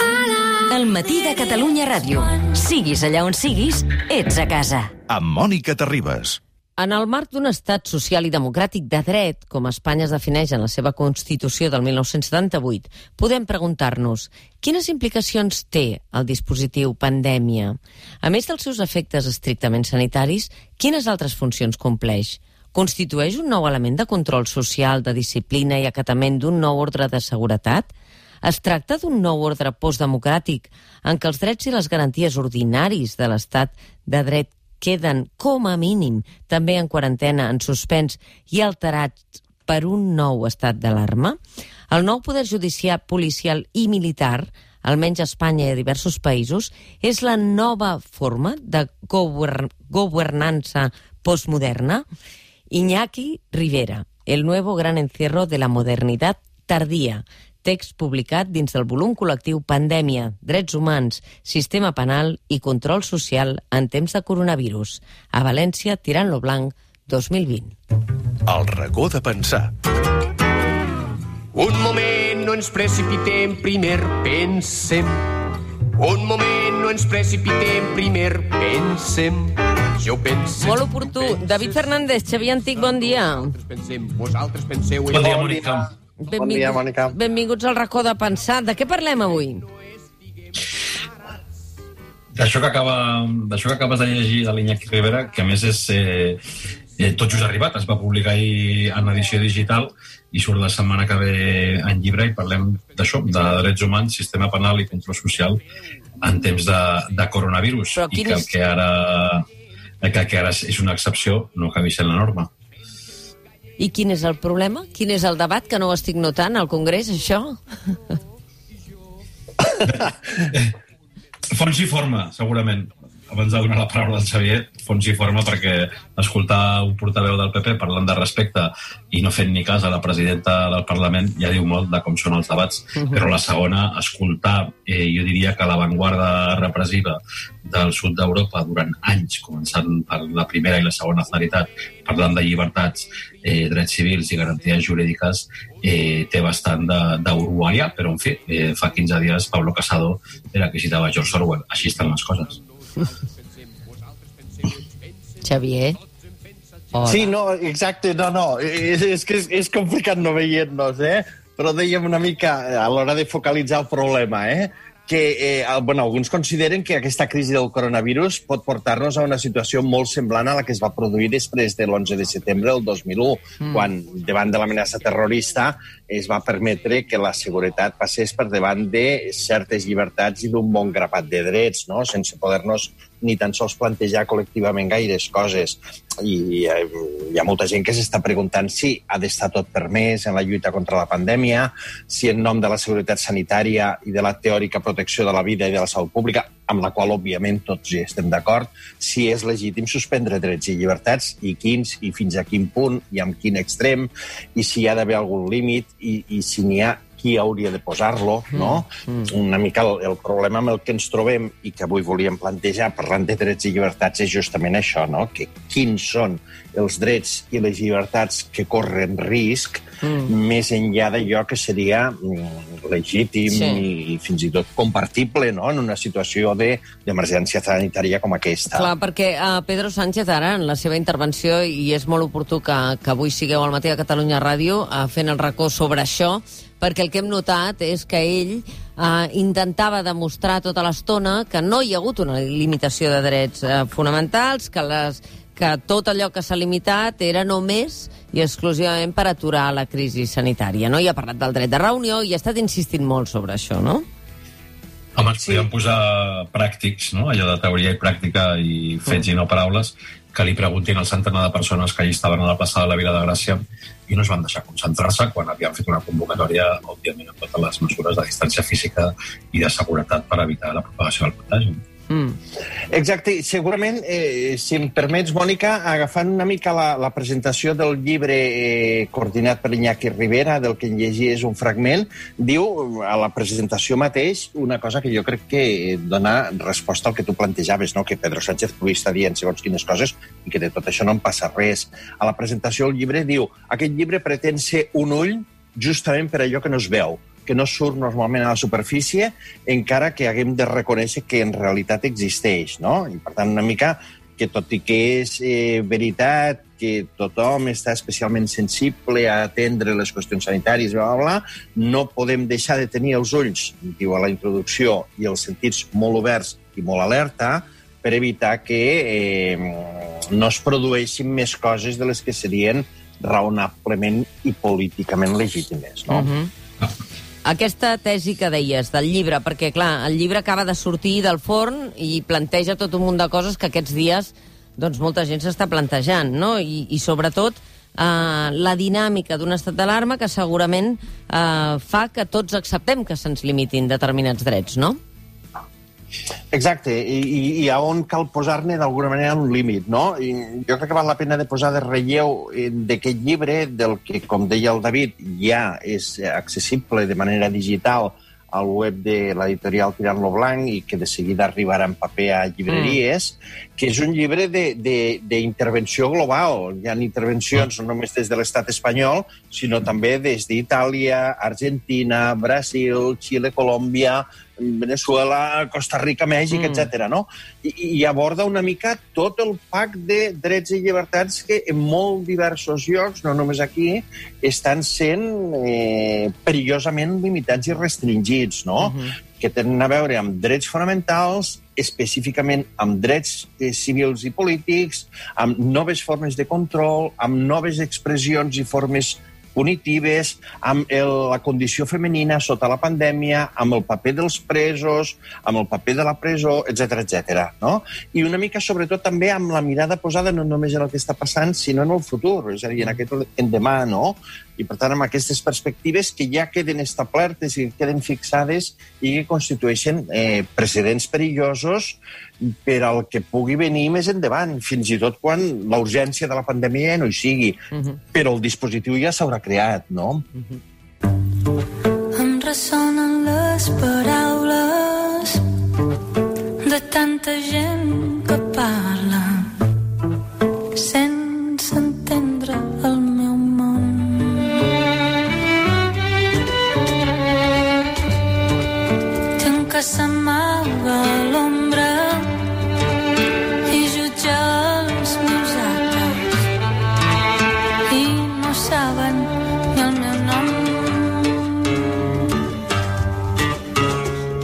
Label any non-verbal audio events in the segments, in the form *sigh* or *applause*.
El matí de Catalunya Ràdio. Siguis allà on siguis, ets a casa. amb Mònica Terribas. En el marc d'un estat social i democràtic de dret, com Espanya es defineix en la seva Constitució del 1978, podem preguntar-nos quines implicacions té el dispositiu pandèmia? A més dels seus efectes estrictament sanitaris, quines altres funcions compleix? Constitueix un nou element de control social, de disciplina i acatament d'un nou ordre de seguretat? Es tracta d'un nou ordre postdemocràtic en què els drets i les garanties ordinaris de l'estat de dret queden, com a mínim, també en quarantena, en suspens i alterats per un nou estat d'alarma? El nou poder judicial, policial i militar, almenys a Espanya i a diversos països, és la nova forma de govern governança postmoderna? Iñaki Rivera, el nuevo gran encierro de la modernidad tardía, text publicat dins del volum col·lectiu Pandèmia, Drets Humans, Sistema Penal i Control Social en temps de coronavirus. A València, Tirant-lo Blanc, 2020. El racó de pensar. Un moment, no ens precipitem, primer pensem. Un moment, no ens precipitem, primer pensem. Jo pense... Molt oportú. David Fernández, Xavier Antic, bon dia. Vosaltres pensem, vosaltres penseu... Bon dia, Mònica. Benvinguts, dia, Mònica. Benvinguts al racó de pensar. De què parlem avui? D'això que, acaba, d'això que acabes de llegir de l'Iñaki Rivera, que a més és eh, eh, tot just arribat, es va publicar ahir en edició digital i surt la setmana que ve en llibre i parlem d'això, de drets humans, sistema penal i control social en temps de, de coronavirus. Però I quin que que ara el que, que ara és una excepció no acabi sent la norma. I quin és el problema? Quin és el debat que no ho estic notant al Congrés, això? *laughs* Fons i forma, segurament. Abans de donar la paraula al Xavier, fons i forma perquè escoltar un portaveu del PP parlant de respecte i no fent ni cas a la presidenta del Parlament ja diu molt de com són els debats. Però la segona, escoltar, eh, jo diria que l'avantguarda repressiva del sud d'Europa durant anys, començant per la primera i la segona claritat, parlant de llibertats, eh, drets civils i garanties jurídiques, eh, té bastant d'uruguaià, però en fi, eh, fa 15 dies Pablo Casado era que citava George Orwell. Així estan les coses. Xavier? Hola. Sí, no, exacte, no, no, és, és que és, és complicat no veient-nos, eh? Però dèiem una mica a l'hora de focalitzar el problema, eh? Que eh, bueno, alguns consideren que aquesta crisi del coronavirus pot portar-nos a una situació molt semblant a la que es va produir després de l'11 de setembre del 2001, mm. quan, davant de l'amenaça terrorista, es va permetre que la seguretat passés per davant de certes llibertats i d'un bon grapat de drets, no? sense poder-nos ni tan sols plantejar col·lectivament gaires coses. I eh, hi ha molta gent que s'està preguntant si ha d'estar tot permès en la lluita contra la pandèmia, si en nom de la seguretat sanitària i de la teòrica protecció de la vida i de la salut pública, amb la qual, òbviament, tots hi estem d'acord, si és legítim suspendre drets i llibertats i quins i fins a quin punt i amb quin extrem i si hi ha d'haver algun límit i, i si n'hi ha qui hauria de posar-lo, no? Mm. Una mica el, el problema amb el que ens trobem i que avui volíem plantejar parlant de drets i llibertats és justament això, no? Que quins són els drets i les llibertats que corren risc mm. Més enllà d'allò que seria mm, legítim Sí. i fins i tot compartible, no?, en una situació de- d'emergència sanitària com aquesta. Clar, perquè uh, Pedro Sánchez ara, en la seva intervenció, i és molt oportú que, que avui sigueu al matí de Catalunya Ràdio uh, fent el racó sobre això, perquè el que hem notat és que ell uh, intentava demostrar tota l'estona que no hi ha hagut una limitació de drets uh, fonamentals, que, les, que tot allò que s'ha limitat era només i exclusivament per aturar la crisi sanitària. No? I ha parlat del dret de reunió i ha estat insistint molt sobre això, no? Home, ens podríem posar pràctics, no? allò de teoria i pràctica i fets i no paraules, que li preguntin al centenar de persones que allà estaven a la plaça de la Vila de Gràcia i no es van deixar concentrar-se quan havien fet una convocatòria, òbviament, amb totes les mesures de distància física i de seguretat per evitar la propagació del contagi. Mm. Exacte, i segurament, eh, si em permets, Mònica, agafant una mica la, la presentació del llibre eh, coordinat per Iñaki Rivera, del que en llegies un fragment, diu a la presentació mateix una cosa que jo crec que dona resposta al que tu plantejaves, no? que Pedro Sánchez pugui estar dient segons quines coses i que de tot això no en passa res. A la presentació del llibre diu aquest llibre pretén ser un ull justament per allò que no es veu, que no surt normalment a la superfície, encara que haguem de reconèixer que en realitat existeix, no? I, per tant, una mica que tot i que és eh, veritat que tothom està especialment sensible a atendre les qüestions sanitàries, bla, bla, bla, no podem deixar de tenir els ulls, diu a la introducció, i els sentits molt oberts i molt alerta, per evitar que eh, no es produeixin més coses de les que serien raonablement i políticament legítimes. No? Uh -huh. Aquesta tesi que deies del llibre, perquè, clar, el llibre acaba de sortir del forn i planteja tot un munt de coses que aquests dies doncs, molta gent s'està plantejant, no? I, i sobretot, eh, la dinàmica d'un estat d'alarma que segurament eh, fa que tots acceptem que se'ns limitin determinats drets, no? Exacte, i, i, a on cal posar-ne d'alguna manera un límit, no? I jo crec que val la pena de posar de relleu eh, d'aquest llibre, del que, com deia el David, ja és accessible de manera digital al web de l'editorial Tirant lo Blanc i que de seguida arribarà en paper a llibreries, mm. Que és un llibre d'intervenció global. Hi ha intervencions no només des de l'estat espanyol, sinó també des d'Itàlia, Argentina, Brasil, Xile, Colòmbia, Venezuela, Costa Rica, Mèxic, mm. etc. No? I, I aborda una mica tot el pack de drets i llibertats que en molt diversos llocs, no només aquí, estan sent eh, perillosament limitats i restringits, no? Mm -hmm. que tenen a veure amb drets fonamentals, específicament amb drets eh, civils i polítics, amb noves formes de control, amb noves expressions i formes punitives, amb el, la condició femenina sota la pandèmia, amb el paper dels presos, amb el paper de la presó, etc etc. no? I una mica, sobretot, també amb la mirada posada no només en el que està passant, sinó en el futur, és a dir, en aquest endemà, no? I per tant amb aquestes perspectives que ja queden establertes i queden fixades i que constitueixen eh, precedents perillosos per al que pugui venir més endavant, fins i tot quan la urgència de la pandèmia no hi sigui. Uh -huh. Però el dispositiu ja s'haurà creat, no? Uh -huh. Em ressonen les paraules de tanta gent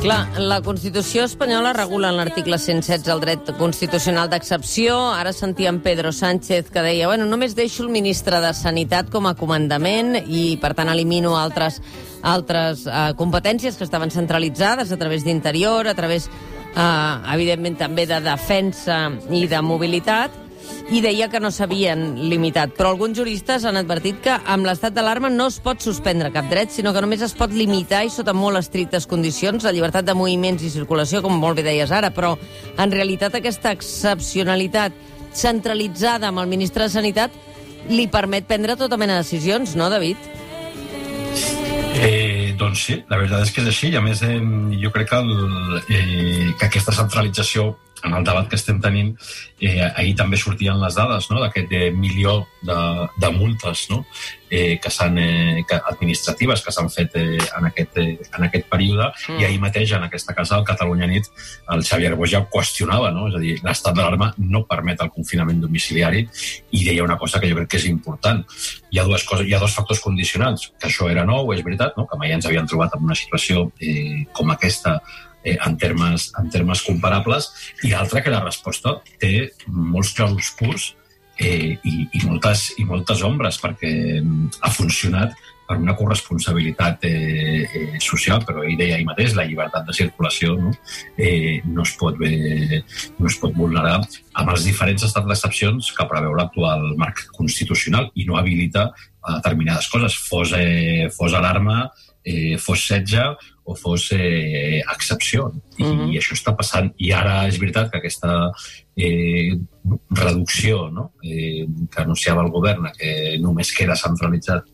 Clar, la Constitució espanyola regula en l'article 116 el dret constitucional d'excepció. Ara sentíem Pedro Sánchez que deia bueno, només deixo el ministre de Sanitat com a comandament i, per tant, elimino altres, altres uh, competències que estaven centralitzades a través d'Interior, a través, uh, evidentment, també de defensa i de mobilitat i deia que no s'havien limitat. Però alguns juristes han advertit que amb l'estat d'alarma no es pot suspendre cap dret, sinó que només es pot limitar i sota molt estrictes condicions la llibertat de moviments i circulació, com molt bé deies ara, però en realitat aquesta excepcionalitat centralitzada amb el ministre de Sanitat li permet prendre tota mena de decisions, no, David? Eh, doncs sí, la veritat és que és així, i a més eh, jo crec que, el, eh, que aquesta centralització en el debat que estem tenint, eh, ahir també sortien les dades no? d'aquest eh, milió de, de multes no? eh, que s'han eh, que, administratives que s'han fet eh, en, aquest, eh, en aquest període mm. i ahir mateix en aquesta casa al Catalunya Nit el Xavier Boix ja qüestionava, no? és a dir, l'estat d'alarma no permet el confinament domiciliari i deia una cosa que jo crec que és important. Hi ha, dues coses, hi ha dos factors condicionants, que això era nou, és veritat, no? que mai ens havien trobat en una situació eh, com aquesta eh, en, termes, en termes comparables, i l'altra que la resposta té molts clarobscurs eh, i, i, moltes, i moltes ombres, perquè mm, ha funcionat per una corresponsabilitat eh, eh, social, però ell deia ahir mateix, la llibertat de circulació no, eh, no, es pot bé, no es pot vulnerar amb els diferents estats d'excepcions que preveu l'actual marc constitucional i no habilita a determinades coses, fos, eh, fos alarma, eh, fos setge o fos eh, excepció. I, mm -hmm. I això està passant. I ara és veritat que aquesta eh, reducció no? eh, que anunciava el govern, que només queda centralitzat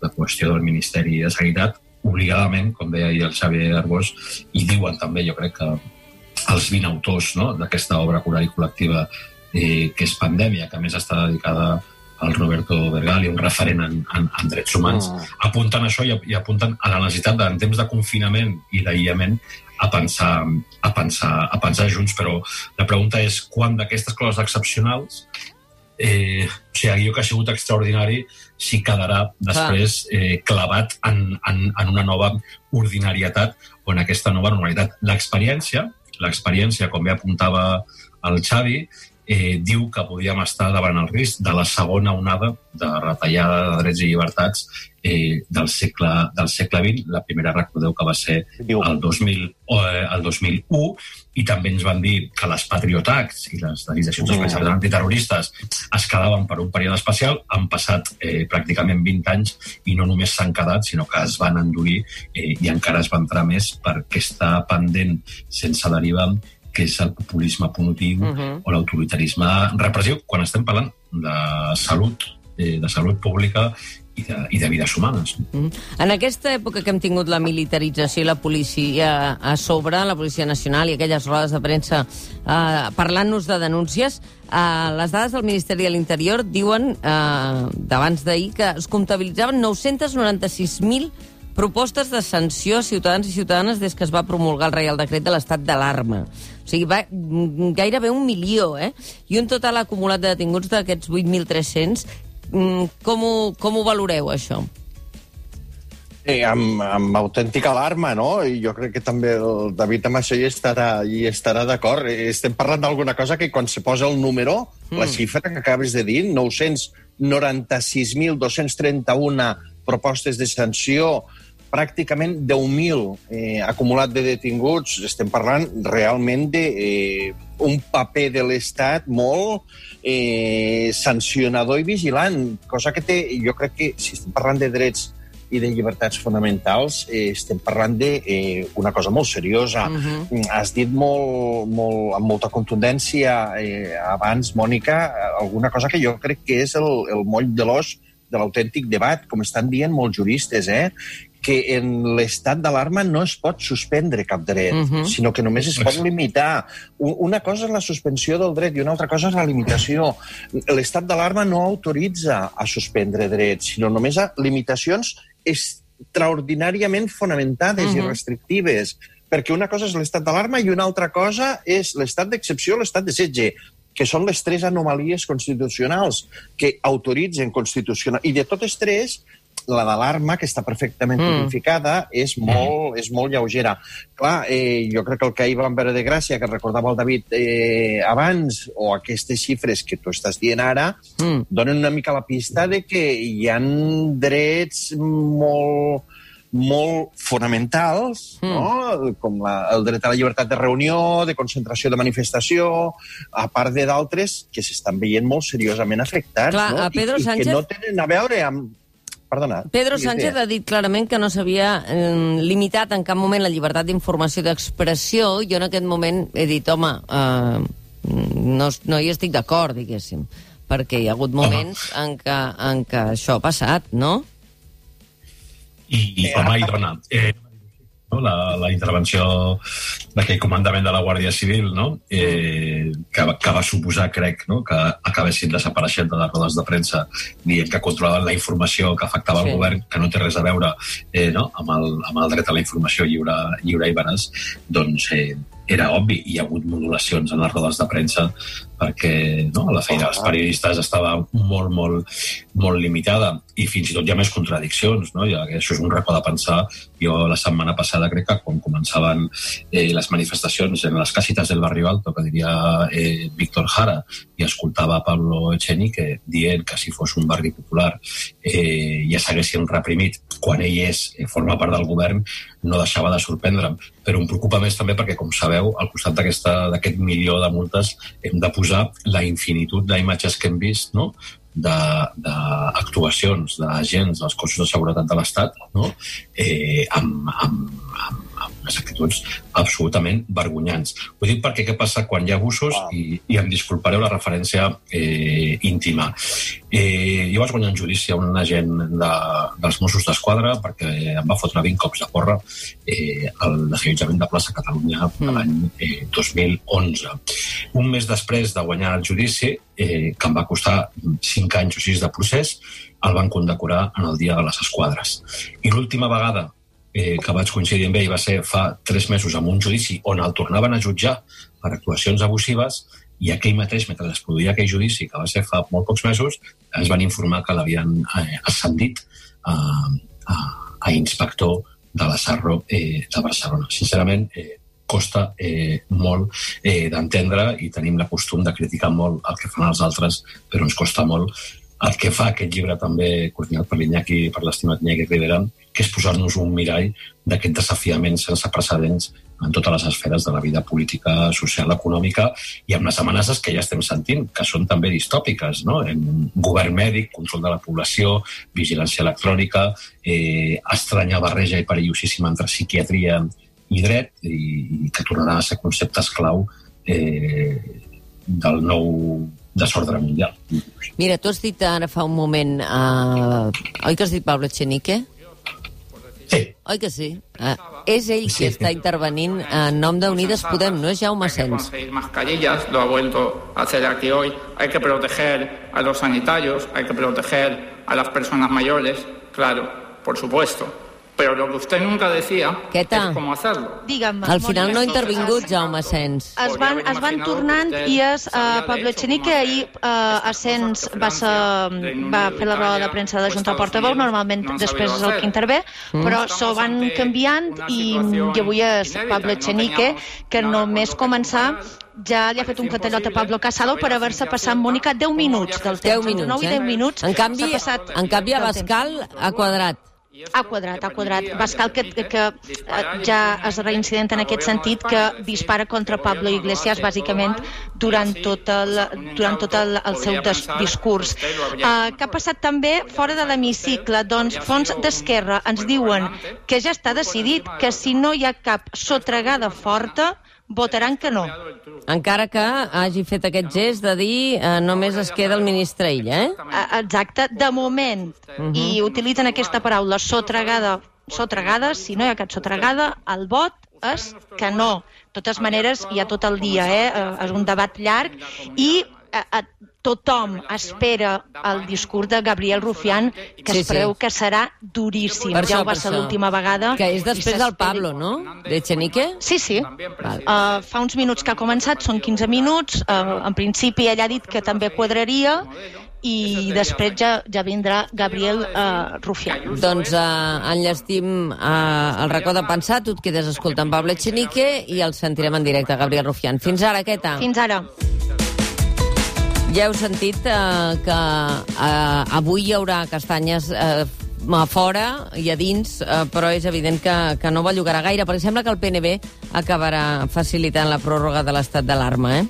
la qüestió del Ministeri de Sanitat, obligadament, com deia ahir el Xavier Arbós, i diuen també, jo crec que els 20 autors no? d'aquesta obra coral i col·lectiva eh, que és Pandèmia, que a més està dedicada el Roberto Bergali, un referent en, en, en drets humans, Mm. apunten això i, i apunten a la necessitat de, en temps de confinament i d'aïllament a pensar, a, pensar, a pensar junts, però la pregunta és quan d'aquestes coses excepcionals eh, o sigui, allò que ha sigut extraordinari si quedarà després eh, clavat en, en, en una nova ordinarietat o en aquesta nova normalitat. L'experiència, l'experiència, com bé apuntava el Xavi, eh, diu que podíem estar davant el risc de la segona onada de retallada de drets i llibertats eh, del, segle, del segle XX. La primera, recordeu que va ser el, 2000, eh, el 2001, i també ens van dir que les Patriot Acts i les legislacions Mm. especials antiterroristes es quedaven per un període especial. Han passat eh, pràcticament 20 anys i no només s'han quedat, sinó que es van endurir eh, i encara es van entrar més perquè està pendent sense derivar que és el populisme punitiu uh -huh. o l'autoritarisme repressiu, quan estem parlant de salut, eh, de salut pública i de, i de vides humanes. Mm. En aquesta època que hem tingut la militarització i la policia a sobre, la Policia Nacional i aquelles rodes de premsa eh, parlant-nos de denúncies, eh, les dades del Ministeri de l'Interior diuen, eh, d'abans d'ahir, que es comptabilitzaven 996.000 propostes de sanció a ciutadans i ciutadanes des que es va promulgar el Reial Decret de l'estat d'alarma. O sigui, va mm, gairebé un milió, eh? I un total acumulat de detinguts d'aquests 8.300. Mm, Com ho, com ho valoreu, això? Eh, amb, amb autèntica alarma, no? I jo crec que també el David amb això hi estarà, hi estarà d'acord. Eh, Estem parlant d'alguna cosa que quan se posa el número, mm. la xifra que acabes de dir, 996.231 propostes de sanció, pràcticament 10.000 eh, acumulat de detinguts, estem parlant realment de eh, un paper de l'Estat molt eh, sancionador i vigilant, cosa que té, jo crec que si estem parlant de drets i de llibertats fonamentals, eh, estem parlant de eh, una cosa molt seriosa. Uh -huh. Has dit molt, molt, amb molta contundència eh, abans, Mònica, alguna cosa que jo crec que és el, el moll de l'os de l'autèntic debat, com estan dient molts juristes, eh? Que en l'estat d'alarma no es pot suspendre cap dret, uh -huh. sinó que només es pot limitar. Una cosa és la suspensió del dret i una altra cosa és la limitació. L'estat d'alarma no autoritza a suspendre drets, sinó només a limitacions extraordinàriament fonamentades uh -huh. i restrictives. Perquè una cosa és l'estat d'alarma i una altra cosa és l'estat d'excepció o l'estat de setge que són les tres anomalies constitucionals que autoritzen constitucional... I de totes tres, la d'alarma, que està perfectament Mm. codificada, és molt, és molt lleugera. Clar, eh, jo crec que el que ahir vam veure de Gràcia, que recordava el David eh, abans, o aquestes xifres que tu estàs dient ara, Mm. donen una mica la pista de que hi han drets molt molt fonamentals, mm. no? com la, el dret a la llibertat de reunió, de concentració, de manifestació, a part de d'altres que s'estan veient molt seriosament afectats, Clar, no? a Pedro I, Sánchez- I que no tenen a veure amb... Perdona. Pedro Sánchez ha dit clarament que no s'havia eh, limitat en cap moment la llibertat d'informació i d'expressió. Jo en aquest moment he dit, home, eh, no, no hi estic d'acord, diguéssim, perquè hi ha hagut moments en què, en què això ha passat, no? i home i dona. Eh, no? la, la intervenció d'aquell comandament de la Guàrdia Civil, no? eh, que, que va suposar, crec, no? que acabessin desapareixent de les rodes de premsa dient que controlaven la informació que afectava Sí. el govern, que no té res a veure eh, no? amb, el, amb el dret a la informació lliure, lliure i veraç, doncs eh, era obvi. Hi ha hagut modulacions en les rodes de premsa perquè no, la feina dels periodistes estava molt, molt, molt limitada i fins i tot hi ha més contradiccions. No? Que això és un racó de pensar. Jo la setmana passada crec que quan començaven eh, les manifestacions en les casitas del Barrio Alto, que diria eh, Víctor Jara, i escoltava Pablo Echenique dient que si fos un barri popular eh, ja s'haguessin reprimit quan ell és, eh, forma part del govern, no deixava de sorprendre'm. Però em preocupa més també perquè, com sabeu, al costat d'aquest milió de multes hem de posar la infinitud d'imatges que hem vist, no?, d'actuacions d'agents dels cossos de seguretat de l'Estat no? eh, amb, amb, amb, amb unes actituds absolutament vergonyants. Ho dic perquè què passa quan hi ha abusos i, i em disculpareu la referència eh, íntima. Eh, jo vaig guanyar un judici a un agent de, dels Mossos d'Esquadra perquè em va fotre 20 cops de porra eh, al desallotjament de plaça Catalunya mm. l'any eh, 2011. Un mes després de guanyar el judici, eh, que em va costar 5 anys o 6 de procés, el van condecorar en el Dia de les Esquadres. I l'última vegada eh, que vaig coincidir amb ell va ser fa tres mesos amb un judici on el tornaven a jutjar per actuacions abusives i aquell mateix, mentre es produïa aquell judici, que va ser fa molt pocs mesos, ens van informar que l'havien eh, ascendit a, a, a inspector de la Sarro eh, de Barcelona. Sincerament, eh, costa eh, molt eh, d'entendre i tenim la costum de criticar molt el que fan els altres, però ens costa molt el que fa aquest llibre també, coordinat per l'Iñaki per l'estimat Iñaki Rivera, que és posar-nos un mirall d'aquest desafiament sense precedents en totes les esferes de la vida política, social, econòmica i amb les amenaces que ja estem sentint, que són també distòpiques, no? En govern mèdic, control de la població, vigilància electrònica, eh, estranya barreja i perillosíssima entre psiquiatria i dret, i, i que tornarà a ser conceptes clau eh, del nou desordre mundial. Mira, tu has dit ara fa un moment... Uh, oi que has dit Pablo Echenique? Sí. Oi que sí? Uh, és ell qui està intervenint en nom d'Unides Podem, no és Jaume Sens. conseguir mascarillas, lo ha vuelto a hacer aquí hoy. Hay que proteger a los sanitarios, hay que proteger a las personas mayores, claro, por supuesto. Pero lo que usted nunca decía Queta. es cómo hacerlo. Digue'm, Al final no ha intervingut Jaume Sens. es van, es van tornant i és uh, Pablo Echenique ahir uh, Ascens va, ser, va fer la roda de premsa de Junta Portaveu normalment després és el que intervé però s'ho van canviant i, i avui és Pablo Echenique que només començar ja li ha fet un catallot a Pablo Casado per haver-se passat Mònica 10 minuts del 10 temps. minuts, Entre 9 i eh? 10 minuts En canvi, passat en canvi a del temps. Bascal a quadrat. A quadrat, a quadrat. Bascal que, que eh, ja es reincident en aquest sentit que dispara contra Pablo Iglesias bàsicament durant tot el, durant tot el, el seu des, discurs. Uh, que ha passat també fora de l'hemicicle? Doncs Fons d'Esquerra ens diuen que ja està decidit que si no hi ha cap sotregada forta votaran que no. Encara que hagi fet aquest gest de dir eh, només es queda el ministre Illa, eh? Eh, Exacte, de moment. I utilitzen aquesta paraula, sotregada. Sotregada, si no hi ha cap sotregada, el vot és que no. De totes maneres, hi ha tot el dia, eh? Eh, És un debat llarg i eh, tothom espera el discurs de Gabriel Rufián, que Sí, es sí. preveu que serà duríssim. Per ja això, ho va ser l'última vegada. Que és després del Pablo, no? De Echenique? Sí, sí. Val. Uh, fa uns minuts que ha començat, són 15 minuts. Uh, en principi ella ha dit que també quadraria i després ja, ja vindrà Gabriel uh, Rufián. Doncs eh, enllestim eh, el racó de pensar, tu et quedes escoltant Pablo Echenique i el sentirem en directe, Gabriel Rufián. Fins ara, Queta. Fins ara. Ja heu sentit eh, que eh, avui hi haurà castanyes eh, a fora i a dins, eh, però és evident que, que no bellugarà gaire, perquè sembla que el PNB acabarà facilitant la pròrroga de l'estat d'alarma, eh?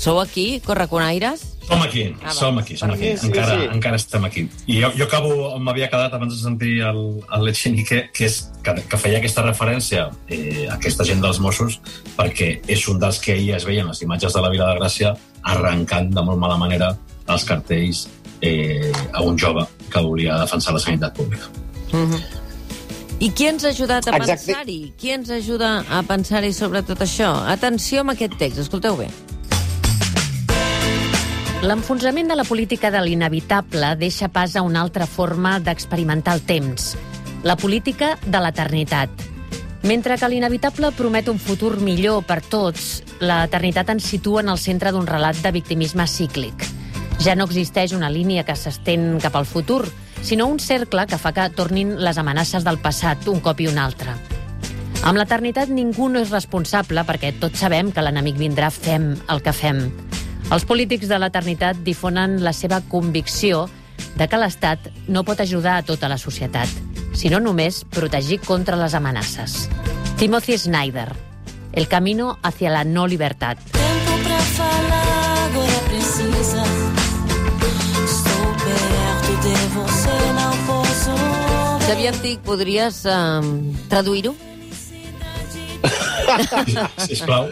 Sou aquí, correconaires? Som aquí, Ah, som aquí, som aquí. Sí, sí, encara, sí. encara estem aquí. I jo, jo acabo on m'havia quedat abans de sentir el, el Lechenique, que, és, que, que feia aquesta referència eh, a aquesta gent dels Mossos, perquè és un dels que ahir es veien les imatges de la Vila de Gràcia arrencant de molt mala manera els cartells eh, a un jove que volia defensar la sanitat pública. I qui ens ha ajudat a pensar-hi? Qui ens ajuda a pensar-hi sobre tot això? Atenció amb aquest text, escolteu bé. L'enfonsament de la política de l'inevitable deixa pas a una altra forma d'experimentar el temps, la política de l'eternitat. Mentre que l'inevitable promet un futur millor per tots, l'eternitat ens situa en el centre d'un relat de victimisme cíclic. Ja no existeix una línia que s'estén cap al futur, sinó un cercle que fa que tornin les amenaces del passat un cop i un altre. Amb l'eternitat ningú no és responsable perquè tots sabem que l'enemic vindrà fem el que fem. Els polítics de l'eternitat difonen la seva convicció de que l'Estat no pot ajudar a tota la societat, sinó només protegir contra les amenaces. Timothy Snyder, El camino hacia la no libertad. Xavier Antic, podries eh, traduir-ho? *laughs* Sisplau.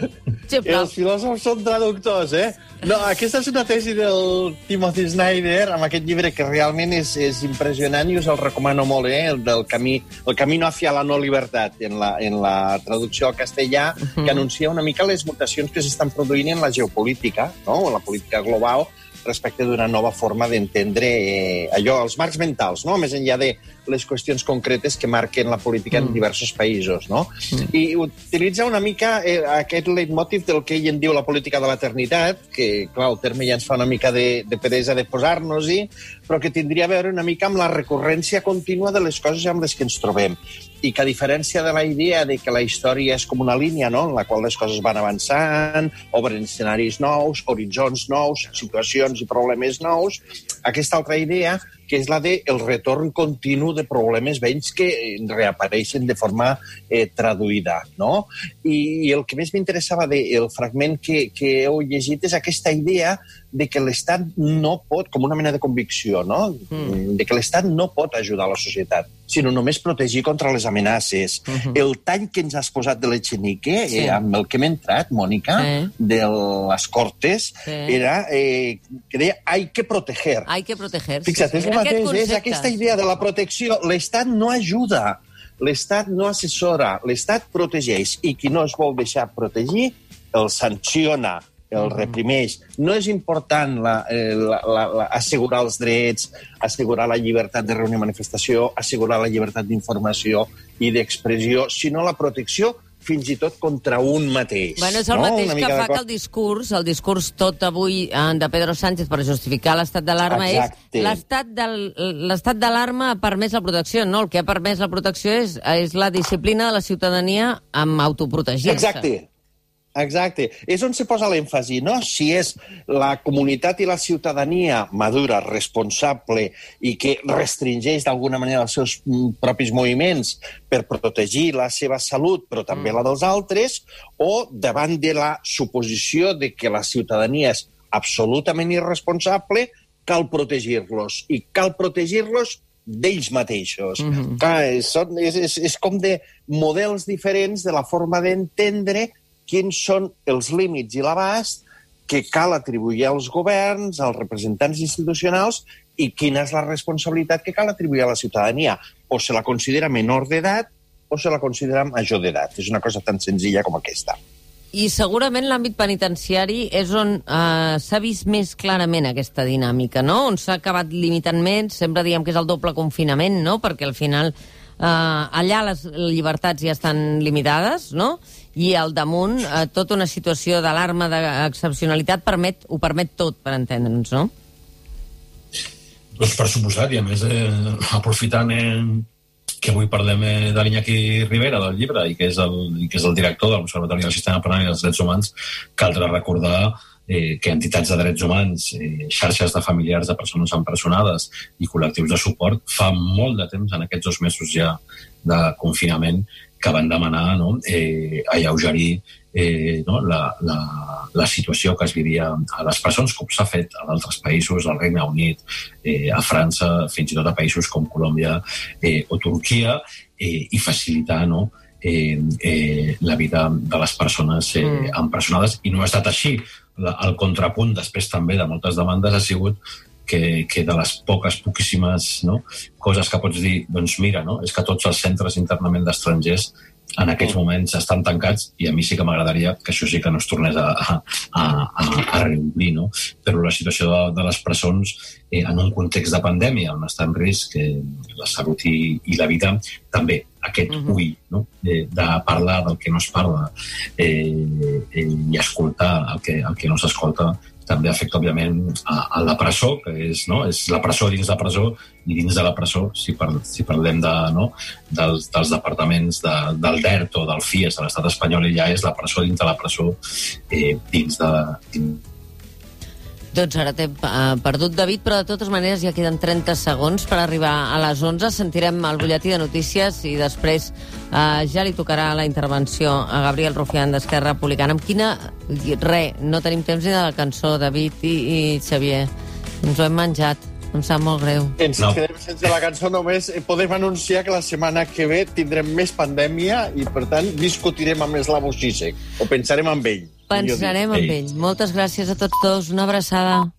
Sisplau. Els filòsofs són traductors, eh? No, aquesta és una tesi del Timothy Snyder, amb aquest llibre que realment és, és impressionant i us el recomano molt, eh? El del camí, el camino hacia la no libertat, en la, en la traducció al castellà, uh -huh. que anuncia una mica les mutacions que s'estan produint en la geopolítica, no? en la política global, respecte d'una nova forma d'entendre eh, allò, els marcs mentals, no? més enllà de les qüestions concretes que marquen la política en diversos països. No? I utilitza una mica eh, aquest leitmotiv del que ell en diu la política de l'eternitat, que, clar, el terme ja ens fa una mica de, de peresa de posar-nos-hi, però que tindria a veure una mica amb la recurrència contínua de les coses amb les que ens trobem i que a diferència de la idea de que la història és com una línia no? en la qual les coses van avançant, obren escenaris nous, horitzons nous, situacions i problemes nous, aquesta altra idea que és la del de retorn continu de problemes vells que eh, reapareixen de forma eh, traduïda. No? I, I el que més m'interessava del fragment que, que heu llegit és aquesta idea de que l'Estat no pot, com una mena de convicció, no? Mm. de que l'Estat no pot ajudar la societat, sinó només protegir contra les amenaces. Mm -hmm. El tall que ens has posat de l'Echenique, sí. eh, amb el que hem entrat, Mònica, sí. de les Cortes, sí. era eh, que deia hay que proteger. Hay que proteger. Fixa't, sí, és sí. aquest mateix, és aquesta idea de la protecció. L'Estat no ajuda, l'Estat no assessora, l'Estat protegeix, i qui no es vol deixar protegir el sanciona, el reprimeix. No és important la, eh, la, la, la, assegurar els drets, assegurar la llibertat de reunió i manifestació, assegurar la llibertat d'informació i d'expressió, sinó la protecció fins i tot contra un mateix. Bueno, és el no? mateix que fa que el discurs, el discurs tot avui eh, de Pedro Sánchez per justificar l'estat d'alarma és l'estat d'alarma ha permès la protecció. No, el que ha permès la protecció és, és la disciplina de la ciutadania amb autoprotegir-se. Exacte. Exacte. És on se posa l'èmfasi, no? Si és la comunitat i la ciutadania madura, responsable i que restringeix d'alguna manera els seus mm, propis moviments per protegir la seva salut, però també la dels altres, o davant de la suposició de que la ciutadania és absolutament irresponsable, cal protegir-los. I cal protegir-los d'ells mateixos. Mm -hmm. Clar, són- és, és, és com de models diferents de la forma d'entendre quins són els límits i l'abast que cal atribuir als governs, als representants institucionals i quina és la responsabilitat que cal atribuir a la ciutadania. O se la considera menor d'edat o se la considera major d'edat. És una cosa tan senzilla com aquesta. I segurament l'àmbit penitenciari és on eh, s'ha vist més clarament aquesta dinàmica, no? On s'ha acabat limitant més, sempre diem que és el doble confinament, no? Perquè al final eh, allà les llibertats ja estan limitades, no? I al damunt eh, tota una situació d'alarma d'excepcionalitat permet, ho permet tot, per entendre'ns, no? Doncs per suposat, i a més, eh, aprofitant eh, que avui parlem eh, de l'Iñaki Rivera, del llibre, i que és el, que és el director de l'Observatori del Sistema Penal i dels Drets Humans, caldrà recordar eh, que entitats de drets humans, eh, xarxes de familiars de persones empresonades i col·lectius de suport fa molt de temps, en aquests dos mesos ja de confinament, que van demanar no, eh, alleugerir eh, no, la, la, la situació que es vivia a les presons, com s'ha fet a d'altres països, al Regne Unit, eh, a França, fins i tot a països com Colòmbia eh, o Turquia, eh, i facilitar no, eh, la vida de les persones eh, mm. empresonades. I no ha estat així. La, el contrapunt, després també de moltes demandes, ha sigut que, que de les poques, poquíssimes no, coses que pots dir, doncs mira, no, és que tots els centres internament d'estrangers en aquests moments estan tancats i a mi sí que m'agradaria que això sí que no es tornés a, a, a, a reobrir, no? Però la situació de, de les presons eh, en un context de pandèmia on està en risc eh, la salut i, i la vida, també aquest uh -huh. ull no? de, de parlar del que no es parla eh, eh, i escoltar el que, el que no s'escolta també afecta, òbviament, a, a la presó, que és, no? és la presó dins la presó, i dins de la presó, si, par si parlem de, no? dels, dels departaments de, del DERT o del FIES de l'estat espanyol, ja és la presó dins de la presó, eh, dins de... Dins doncs ara t'he eh, perdut, David, però de totes maneres ja queden 30 segons per arribar a les 11. Sentirem el butlletí de notícies i després uh, ja li tocarà la intervenció a Gabriel Rufián d'Esquerra Republicana. Amb quina... Re, no tenim temps ni de la cançó, David i, i Xavier. Ens ho hem menjat. Em sap molt greu. Ens no. quedem sense la cançó només. Eh, podem anunciar que la setmana que ve tindrem més pandèmia i, per tant, discutirem amb Slavo Zizek. O pensarem amb ell. Pensarem en ell. Moltes gràcies a tots dos. Una abraçada.